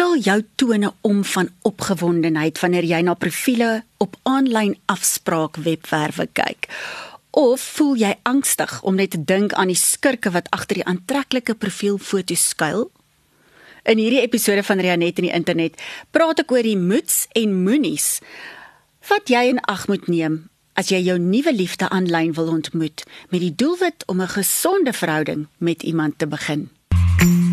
krul jou tone om van opgewondenheid wanneer jy na profile op aanlyn afspraak webwerwe kyk? Of voel jy angstig om net te dink aan die skurke wat agter die aantreklike profielfoto skuil? In hierdie episode van Rianet in die internet praat ek oor die moets en moenies wat jy in ag moet neem as jy jou nuwe liefde aanlyn wil ontmoet met die doelwit om 'n gesonde verhouding met iemand te begin. Hallo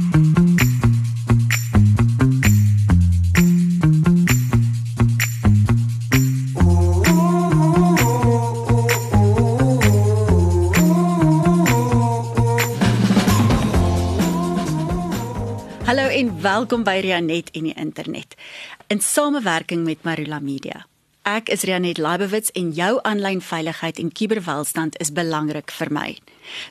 en welkom by Rianet en die internet. In samewerking met Marula Media. Ek is Rianet Leibowitz en jou aanlyn veiligheid en kubervelstand is belangrik vir my.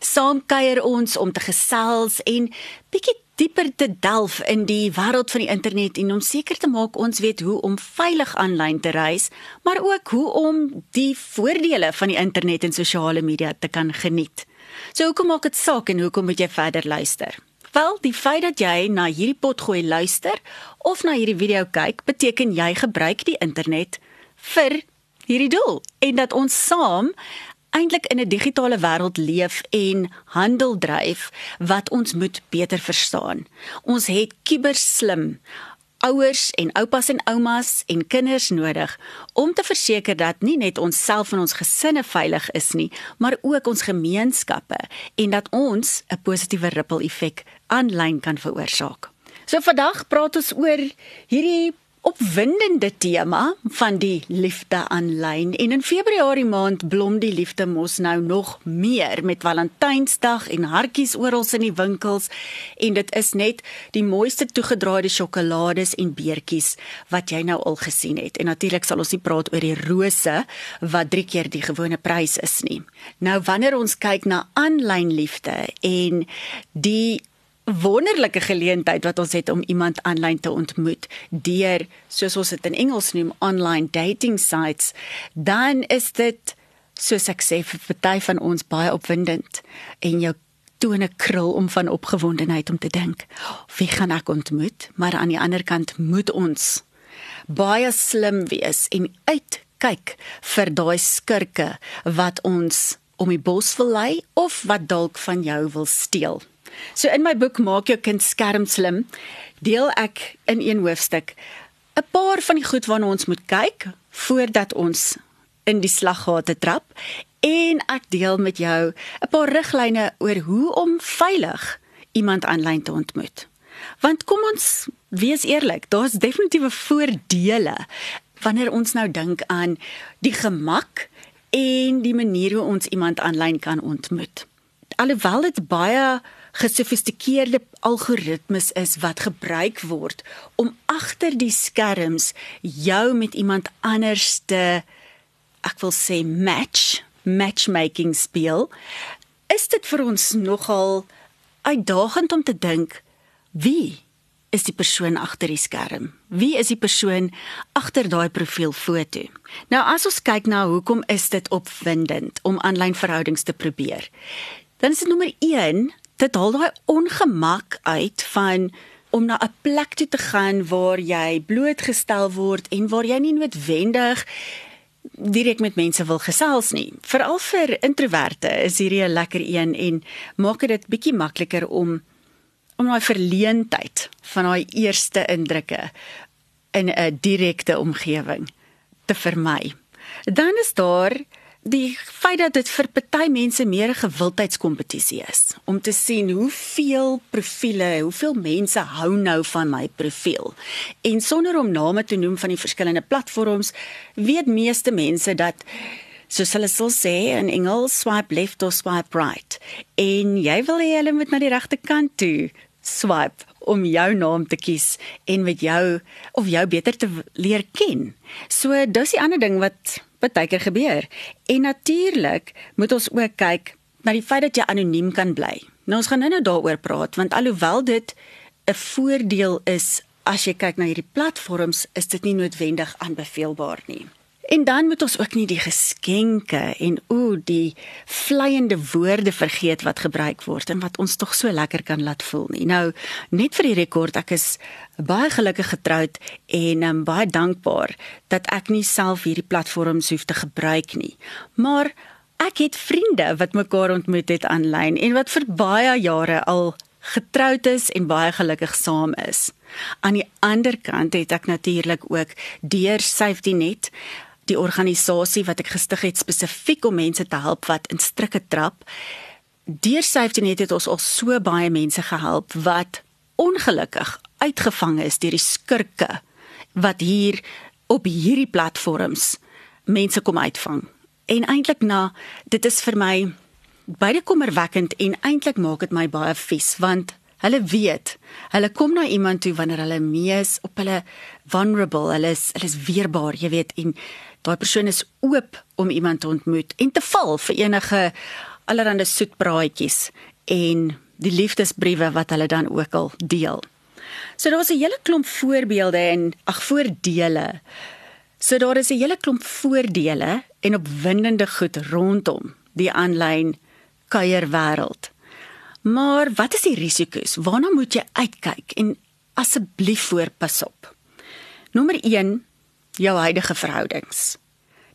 Saam kuier ons om te gesels en bietjie dieper te delf in die wêreld van die internet en om seker te maak ons weet hoe om veilig aanlyn te reis, maar ook hoe om die voordele van die internet en sosiale media te kan geniet. So hoekom maak dit saak en hoekom moet jy verder luister? Wel, die feit dat jy na hierdie potgooi luister of na hierdie video kyk, beteken jy gebruik die internet vir hierdie doel en dat ons saam eintlik in 'n digitale wêreld leef en handel dryf wat ons moet beter verstaan. Ons het kiberslim ouers en oupas en oumas en kinders nodig om te verseker dat nie net ons self en ons gesinne veilig is nie, maar ook ons gemeenskappe en dat ons 'n positiewe ripple effek aanlyn kan veroorsaak. So vandag praat ons oor hierdie opwindende tema van die liefde aanlyn. En in Februarie maand blom die liefde mos nou nog meer met Valentynsdag en hartjies oral in die winkels. En dit is net die mooiste toegedraaide sjokolades en beertjies wat jy nou al gesien het. En natuurlik sal ons nie praat oor die rose wat 3 keer die gewone prys is nie. Nou wanneer ons kyk na aanlyn liefde en die wonderlike geleentheid wat ons het om iemand aanlyn te ontmoet deur soos ons dit in Engels noem online dating sites. Dan is dit soos ek sê vir party van ons baie opwindend en jou tone krul om van opgewondenheid om te dink wie gaan ek ontmoet? Maar aan die ander kant moet ons baie slim wees en uitkyk vir daai skurke wat ons om die bos wil lei of wat dalk van jou wil steel So in my boek maak jou kind skerm slim, deel ek in een hoofstuk 'n paar van die goed waarna ons moet kyk voordat ons in die slaggate trap en ek deel met jou 'n paar riglyne oor hoe om veilig iemand aanlyn te ontmoet. Want kom ons wees eerlik, daar's definitiewe voordele wanneer ons nou dink aan die gemak en die manier hoe ons iemand aanlyn kan ontmoet. Alhoewel dit baie gesofistikeerde algoritmes is wat gebruik word om agter die skerms jou met iemand anders te ek wil sê match matchmaking speel. Is dit vir ons nogal uitdagend om te dink wie is die persoon agter die skerm? Wie is die persoon agter daai profielfoto? Nou as ons kyk na hoekom is dit opwindend om aanlyn verhoudings te probeer dan is dit nommer 1 dit haal daai ongemak uit van om na 'n plek toe te gaan waar jy blootgestel word en waar jy nie noodwendig direk met mense wil gesels nie. Veral vir introverte is hierdie 'n lekker een en maak dit bietjie makliker om om daai verleentheid van daai eerste indrukke in 'n direkte omgewing te vermy. Dan is daar die feit dat dit vir party mense meer 'n gewildheidskompetisie is om te sien hoeveel profile, hoeveel mense hou nou van my profiel. En sonder om name te noem van die verskillende platforms, weet meeste mense dat soos hulle sal sê in Engels swipe left of swipe right. En jy wil hê hulle moet na die regte kant toe swipe om jou naam te kies en met jou of jou beter te leer ken. So dis die ander ding wat baie keer gebeur. En natuurlik moet ons ook kyk na die feit dat jy anoniem kan bly. Nou ons gaan nou-nou daaroor praat want alhoewel dit 'n voordeel is as jy kyk na hierdie platforms, is dit nie noodwendig aanbeveelbaar nie. En dan moet ons ook nie die geskenke en o die vleiende woorde vergeet wat gebruik word en wat ons tog so lekker kan laat voel nie. Nou, net vir die rekord, ek is baie gelukkig getroud en um, baie dankbaar dat ek nie self hierdie platforms hoef te gebruik nie. Maar ek het vriende wat mekaar ontmoet het aanlyn en wat vir baie jare al getroud is en baie gelukkig saam is. Aan die ander kant het ek natuurlik ook deur Safety Net die organisasie wat ek gestig het spesifiek om mense te help wat in strikke trap. Deur Safety Net het ons al so baie mense gehelp wat ongelukkig uitgevang is deur die skurke wat hier op hierdie platforms mense kom uitvang. En eintlik na dit is vir my baie kommerwekkend en eintlik maak dit my baie vies want hulle weet hulle kom na iemand toe wanneer hulle mees op hulle vulnerable hulle is hulle is weerbaar jy weet en daai persoon is oop om iemand te ontmoet en te val vir enige allerlei soetpraatjies en die liefdesbriewe wat hulle dan ook al deel. So daar was 'n hele klomp voorbeelde en ag voordele. So daar is 'n hele klomp voordele en opwindende goed rondom die aanlyn kuierwêreld. Maar wat is die risiko's? Waarna moet jy uitkyk en asseblief voorpas op? Nommer 1, jou huidige verhoudings.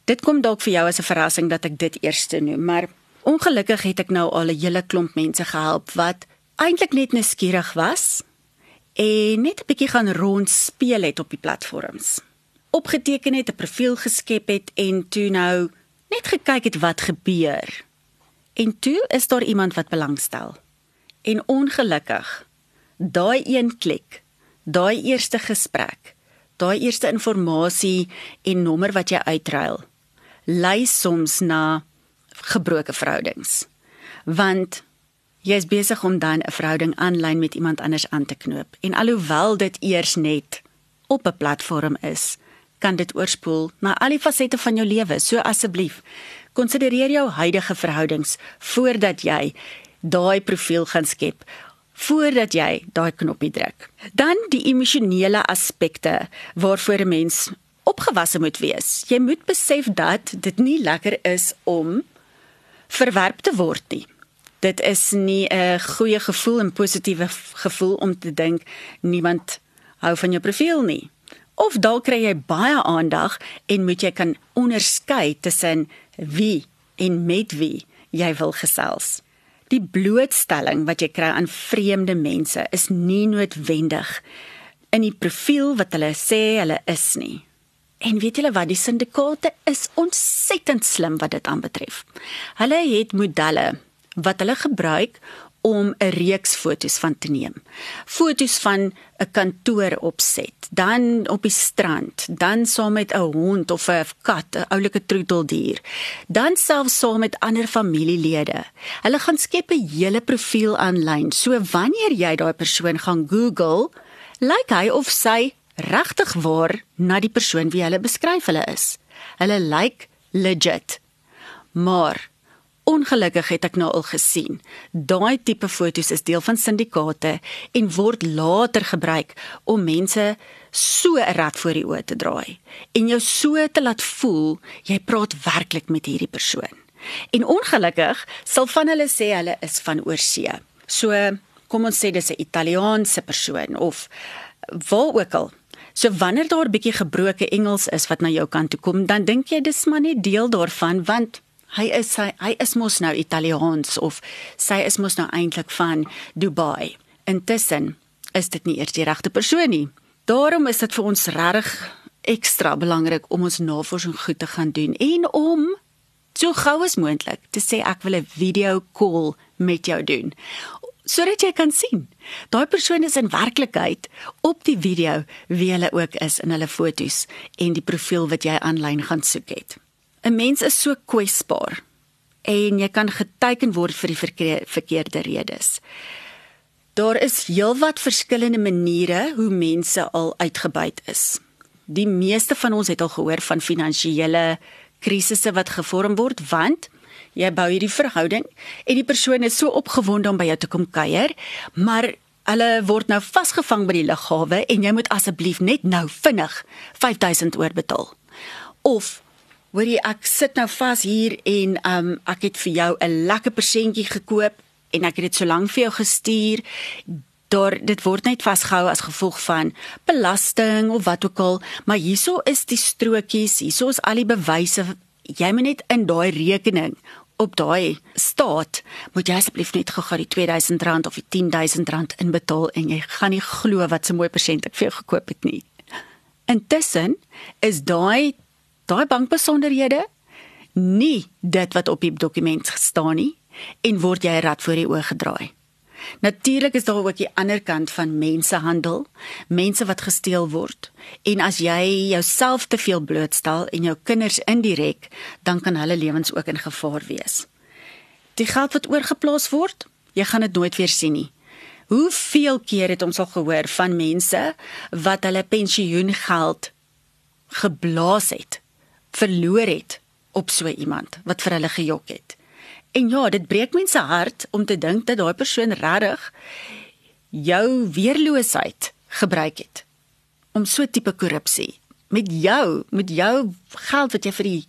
Dit kom dalk vir jou as 'n verrassing dat ek dit eers noem, maar ongelukkig het ek nou al 'n hele klomp mense gehelp wat eintlik net nuuskierig was en net 'n bietjie gaan rond speel het op die platforms. Opgeteken het, 'n profiel geskep het en toe nou net gekyk het wat gebeur. En toe is daar iemand wat belangstel. En ongelukkig, daai een klik, daai eerste gesprek, daai eerste inligting en nommer wat jy uitruil, lei soms na gebroke verhoudings. Want jy is besig om dan 'n verhouding aanlyn met iemand anders aan te knoop. En alhoewel dit eers net op 'n platform is, kan dit oorspoel na al die fasette van jou lewe. So asseblief, Konsidereer jou huidige verhoudings voordat jy daai profiel gaan skep voordat jy daai knoppie druk. Dan die emosionele aspekte waarvoor 'n mens opgewasse moet wees. Jy moet besef dat dit nie lekker is om verwerp te word nie. Dit is nie 'n goeie gevoel en positiewe gevoel om te dink niemand hou van jou profiel nie. Of dalk kry jy baie aandag en moet jy kan onderskei tussen wie en met wie jy wil gesels. Die blootstelling wat jy kry aan vreemde mense is nie noodwendig in die profiel wat hulle sê hulle is nie. En weet julle wat, die syndikaate is ontsettend slim wat dit aanbetref. Hulle het modelle wat hulle gebruik om 'n reeks fotos van te neem. Fotos van 'n kantoor opset, dan op die strand, dan saam met 'n hond of 'n kat, 'n oulike troeteldier, dan selfs saam met ander familielede. Hulle gaan skep 'n hele profiel aanlyn. So wanneer jy daai persoon gaan Google, lyk hy of sy regtig waar na die persoon wie hulle beskryf hulle is. Hulle lyk legit. Maar Ongelukkig het ek nou al gesien. Daai tipe fotos is deel van syndikaate en word later gebruik om mense so 'n rad voor die oë te draai en jou so te laat voel jy praat werklik met hierdie persoon. En ongelukkig sal van hulle sê hulle is van oorsee. So kom ons sê dis 'n Italiaanse persoon of waar ook al. So wanneer daar 'n bietjie gebroke Engels is wat na jou kant toe kom, dan dink jy dis maar net deel daarvan want hy is hy, hy is mos nou Italiaans of sy is mos nou eintlik van Dubai. Intussen is dit nie eers die regte persoon nie. Daarom is dit vir ons regtig ekstra belangrik om ons navorsing goed te gaan doen en om so gou as moontlik te sê ek wil 'n video call met jou doen sodat jy kan sien. Daai persoon is in werklikheid op die video wie hulle ook is in hulle fotos en die profiel wat jy aanlyn gaan soek het. 'n Mens is so kwesbaar en jy kan geteken word vir die verkeerde redes. Daar is heelwat verskillende maniere hoe mense al uitgebuit is. Die meeste van ons het al gehoor van finansiële krisisse wat gevorm word want jy bou hierdie verhouding en die persoon is so opgewonde om by jou te kom kuier, maar hulle word nou vasgevang by die lughawe en jy moet asseblief net nou vinnig 5000 oorbetaal. Of Hoorie, ek sit nou vas hier en um ek het vir jou 'n lekker persentjie gekoop en ek het dit so lank vir jou gestuur. Daar dit word net vasgehou as gevolg van belasting of wat ook al, maar hierso is die strokies, hierso is al die bewyse. Jy moet net in daai rekening op daai staat moet jy asseblief net gou-gou die R2000 of die R10000 inbetaal en jy gaan nie glo wat so mooi persent ek vir jou gekoop het nie. Intussen is daai daai bankbesonderhede nie dit wat op die dokument gestaan nie en word jy rad voor die oë gedraai. Natuurlik is daar ook die ander kant van mensehandel, mense wat gesteel word. En as jy jouself te veel blootstel en jou kinders indirek, dan kan hulle lewens ook in gevaar wees. Die geld wat oorgeplaas word, jy gaan dit nooit weer sien nie. Hoeveel keer het ons al gehoor van mense wat hulle pensioengeld geblaas het, verloor het op so iemand wat vir hulle gejok het. En ja, dit breek mense hart om te dink dat daai persoon regtig jou weerloosheid gebruik het om so tipe korrupsie met jou, met jou geld wat jy vir die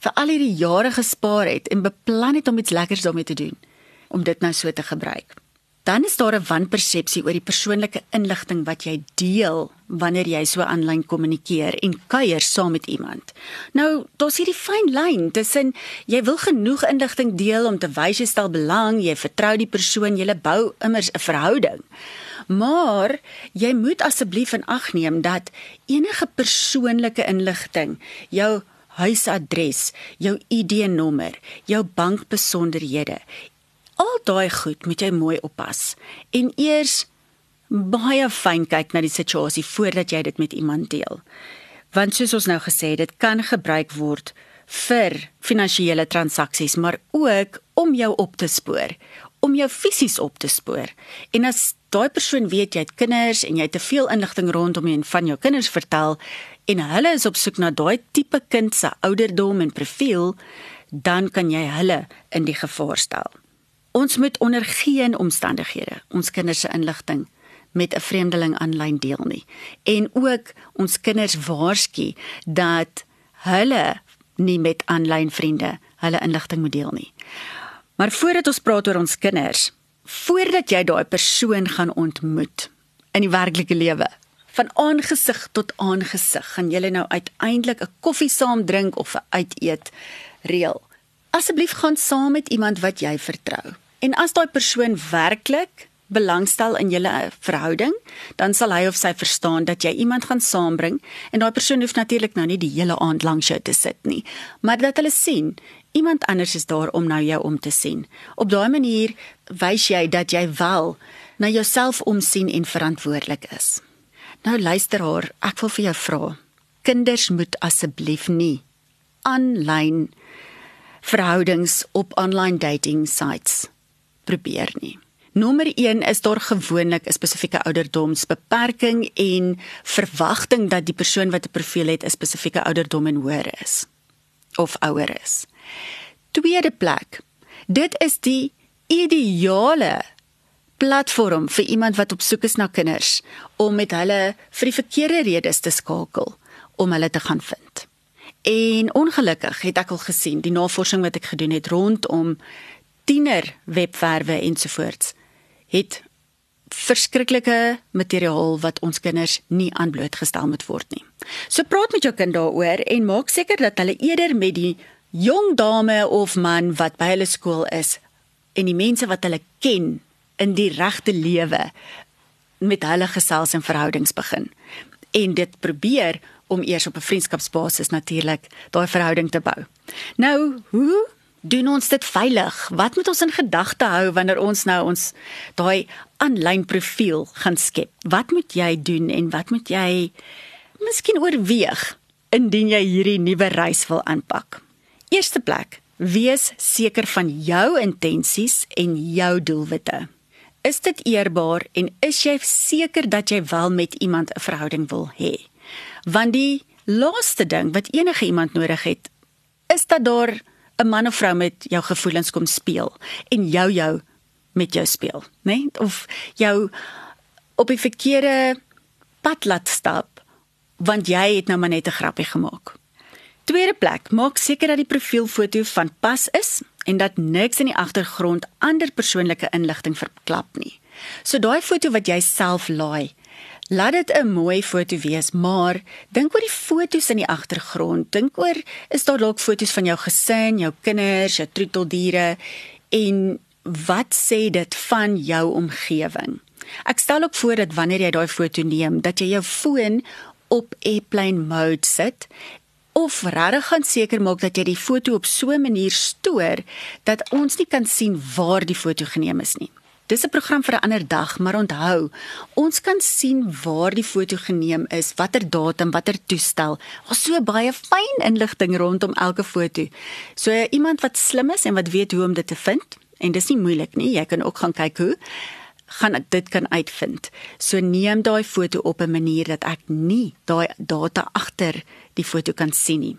vir al hierdie jare gespaar het en beplan het om iets lekkers daarmee te doen om dit nou so te gebruik dan is daar 'n wanpersepsie oor die persoonlike inligting wat jy deel wanneer jy so aanlyn kommunikeer en kuier saam met iemand. Nou, daar's hierdie fyn lyn tussen jy wil genoeg inligting deel om te wys jy stel belang, jy vertrou die persoon, jy bou immers 'n verhouding. Maar jy moet asseblief in ag neem dat enige persoonlike inligting, jou huisadres, jou ID-nommer, jou bankbesonderhede, al daai goed moet jy mooi oppas en eers baie fyn kyk na die situasie voordat jy dit met iemand deel. Want soos ons nou gesê het, dit kan gebruik word vir finansiële transaksies, maar ook om jou op te spoor, om jou fisies op te spoor. En as daai persoon weet jy het kinders en jy het te veel inligting rondom jou en van jou kinders vertel en hulle is op soek na daai tipe kind se ouderdom en profiel, dan kan jy hulle in die gevaar stel. Ons moet onder geen omstandighede ons kinders se inligting met 'n vreemdeling aanlyn deel nie. En ook ons kinders waarsku dat hulle nie met aanlyn vriende hulle inligting moet deel nie. Maar voordat ons praat oor ons kinders, voordat jy daai persoon gaan ontmoet in die werklike lewe, van aangesig tot aangesig, gaan julle nou uiteindelik 'n koffie saam drink of 'n uiteet reël. Asseblief gaan saam met iemand wat jy vertrou. En as daai persoon werklik belangstel in julle verhouding, dan sal hy of sy verstaan dat jy iemand gaan saambring en daai persoon hoef natuurlik nou nie die hele aand lank jou te sit nie, maar dat hulle sien iemand anders is daar om nou jou om te sien. Op daai manier wys jy dat jy wel na jouself omsien en verantwoordelik is. Nou luister haar, ek wil vir jou vra. Kinders moet asseblief nie aanlyn verhoudings op online dating sites probeer nie. Nommer 1 is daar gewoonlik 'n spesifieke ouderdomsbeperking en verwagting dat die persoon wat 'n profiel het 'n spesifieke ouderdom en hoër is of ouer is. Tweede plek. Dit is die ideale platform vir iemand wat op soek is na kinders om met hulle vir die verkeerde redes te skakel om hulle te gaan vind. En ongelukkig het ek al gesien die navorsing wat ek gedoen het rondom tiener webwerwe ensovoorts het verskriklike materiaal wat ons kinders nie aan blootgestel moet word nie. So praat met jou kind daaroor en maak seker dat hulle eerder met die jong dame of man wat by hulle skool is en die mense wat hulle ken in die regte lewe met hulle gesels en verhoudings begin en dit probeer om eers op 'n vriendskapsbasis natuurlik daai verhouding te bou. Nou, hoe doen ons dit veilig? Wat moet ons in gedagte hou wanneer ons nou ons daai aanlyn profiel gaan skep? Wat moet jy doen en wat moet jy miskien oorweeg indien jy hierdie nuwe reis wil aanpak? Eerste plek, wees seker van jou intensies en jou doelwitte. Is dit eerbaar en is jy seker dat jy wel met iemand 'n verhouding wil hê? Want die laaste ding wat enige iemand nodig het, is dat daar 'n man of vrou met jou gevoelens kom speel en jou jou met jou speel, né? Nee? Of jou op die verkeerde pad laat stap want jy het nou maar net 'n grappie gemaak. Tweede plek, maak seker dat die profielfoto van pas is en dat niks in die agtergrond ander persoonlike inligting verklap nie. So daai foto wat jy self laai, laat dit 'n mooi foto wees, maar dink oor die fotos in die agtergrond. Dink oor is daar dalk fotos van jou gesin, jou kinders, jou troeteldiere en wat sê dit van jou omgewing? Ek stel ook voor dat wanneer jy daai foto neem, dat jy jou foon op airplane mode sit of regtig gaan seker maak dat jy die foto op so 'n manier stoor dat ons nie kan sien waar die foto geneem is nie. Dis 'n program vir 'n ander dag, maar onthou, ons kan sien waar die foto geneem is, watter datum, watter toestel. Daar's so baie fyn inligting rondom elke foto. So iemand wat slim is en wat weet hoe om dit te vind, en dis nie moeilik nie, jy kan ook gaan kyk hoe gaan dit kan uitvind. So neem daai foto op 'n manier dat ek nie daai data agter die foto kan sien nie.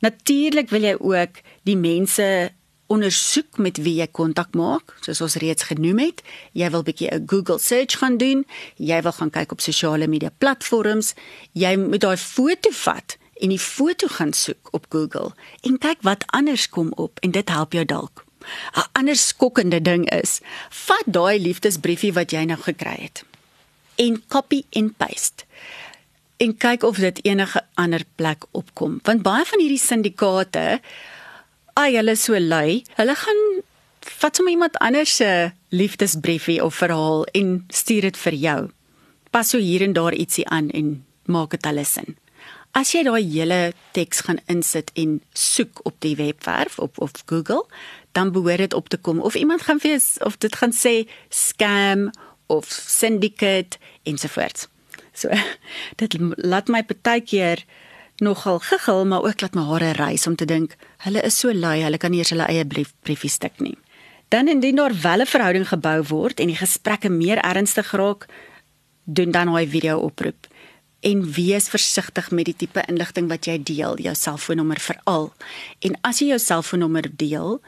Natuurlik wil jy ook die mense ondersoek met wie jy kontak maak, soos ons reeds genoem het. Jy wil bietjie 'n Google search gaan doen. Jy wil gaan kyk op sosiale media platforms. Jy moet daai foto vat en die foto gaan soek op Google en kyk wat anders kom op en dit help jou dalk. 'n ander skokkende ding is, vat daai liefdesbriefie wat jy nou gekry het en copy en paste en kyk of dit enige ander plek opkom. Want baie van hierdie syndikaate, ai, hulle so lui, hulle gaan vat sommer iemand anders se liefdesbriefie of verhaal en stuur dit vir jou. Pas so hier en daar ietsie aan en maak dit alles sin. As jy daai hele teks gaan insit en soek op die webwerf op of Google, dan behoort dit op te kom of iemand gaan vir of dit gaan sê scam of syndicate ensovoorts. So dit laat my partykeer nogal giggel maar ook laat my hare rys om te dink hulle is so lui, hulle kan nie eens hulle eie brief briefie stik nie. Dan indien daar wel 'n verhouding gebou word en die gesprekke meer ernstig raak, doen dan 'n video oproep en wees versigtig met die tipe inligting wat jy deel, jou selfoonnommer veral. En as jy jou selfoonnommer deel,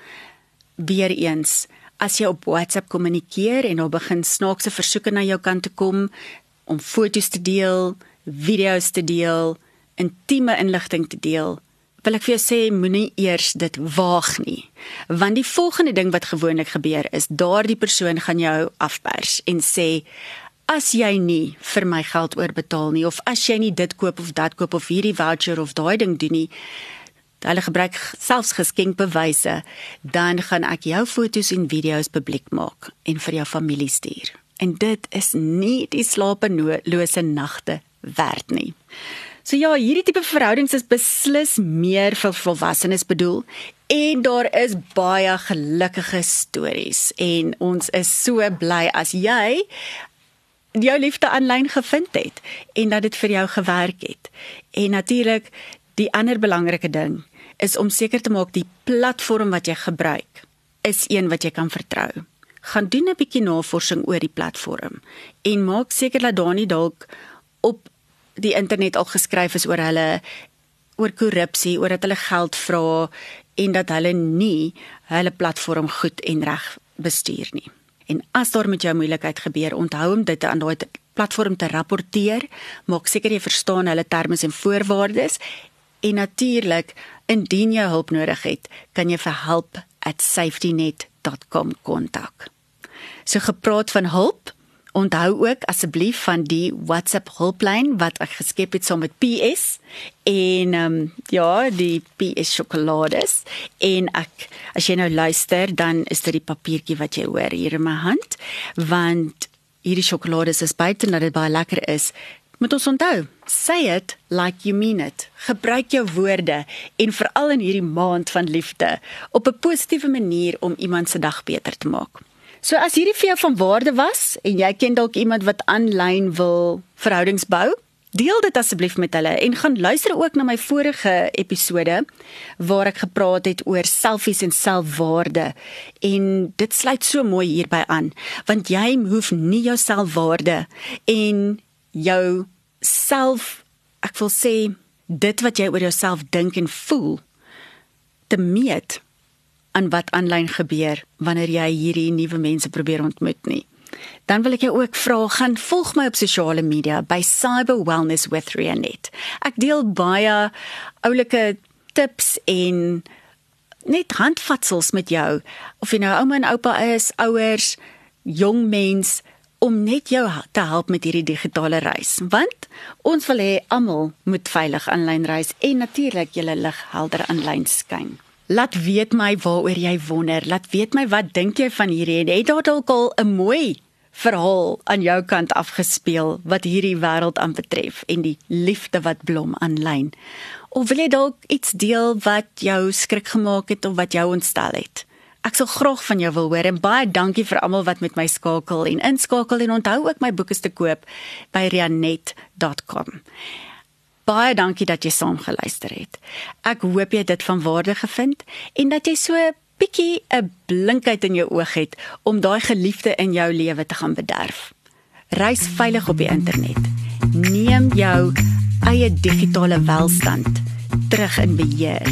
weer eens as jy op WhatsApp kommunikeer en daar begin snaakse versoeke na jou kant te kom om foto's te deel, video's te deel, intieme inligting te deel, wil ek vir jou sê moenie eers dit waag nie. Want die volgende ding wat gewoonlik gebeur is daardie persoon gaan jou afpers en sê as jy nie vir my geld oorbetaal nie of as jy nie dit koop of dat koop of hierdie voucher of daai ding doen nie, hulle gebruik selfs geskenkbewyse, dan gaan ek jou foto's en video's publiek maak en vir jou familie stuur. En dit is nie die slapelose nagte werd nie. So ja, hierdie tipe verhoudings is beslis meer vir volwassenes bedoel en daar is baie gelukkige stories en ons is so bly as jy jou liefde aanlyn gevind het en dat dit vir jou gewerk het. En natuurlik die ander belangrike ding is om seker te maak die platform wat jy gebruik is een wat jy kan vertrou. Gaan doen 'n bietjie navorsing oor die platform en maak seker dat daar nie dalk op die internet al geskryf is oor hulle oor korrupsie, oor dat hulle geld vra en dat hulle nie hulle platform goed en reg bestuur nie. En as daar met jou moeilikheid gebeur, onthou om dit aan daai platform te rapporteer, maak seker jy verstaan hulle terme en voorwaardes en natuurlik Indien jy hulp nodig het, kan jy vir help@safetynet.com kontak. So gepraat van hulp, onthou ook asseblief van die WhatsApp hulplyn wat ek geskep het saam met PS en ehm um, ja, die PS sjokolades en ek as jy nou luister, dan is dit die papiertjie wat jy hoor hier in my hand, want hierdie sjokolades is buite dat dit baie lekker is moet ons onthou, say it like you mean it. Gebruik jou woorde en veral in hierdie maand van liefde op 'n positiewe manier om iemand se dag beter te maak. So as hierdie vir jou van waarde was en jy ken dalk iemand wat aanlyn wil verhoudings bou, deel dit asseblief met hulle en gaan luister ook na my vorige episode waar ek gepraat het oor selfies en selfwaarde. En dit sluit so mooi hierby aan want jy hoef nie jou selfwaarde en jou self ek wil sê dit wat jy oor jouself dink en voel te meet aan wat aanlyn gebeur wanneer jy hierdie nuwe mense probeer ontmoet nie. Dan wil ek jou ook vra gaan volg my op sosiale media by Cyber Wellness with Rianet. Ek deel baie oulike tips en net handvatsels met jou of jy nou ouma en oupa is, ouers, jong mens om net jou te help met hierdie digitale reis want ons wil hê almal moet veilig aanlyn reis en natuurlik julle lig helder aanlyn skyn. Laat weet my waaroor jy wonder. Laat weet my wat dink jy van hierdie en het daar dalk al 'n mooi verhaal aan jou kant afgespeel wat hierdie wêreld aanbetref en die liefde wat blom aanlyn. Of wil jy dalk iets deel wat jou skrik gemaak het of wat jou ontstel het? Ek sal graag van jou wil hoor en baie dankie vir almal wat met my skakel en inskakel en onthou ook my boeke te koop by rianet.com. Baie dankie dat jy saam geluister het. Ek hoop jy het dit van waarde gevind en dat jy so bietjie 'n blinkheid in jou oog het om daai geliefde in jou lewe te gaan bederf. Reis veilig op die internet. Neem jou eie digitale welstand terug in beheer.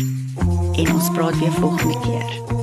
En ons praat weer volgende keer.